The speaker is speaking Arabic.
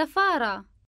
سفارة.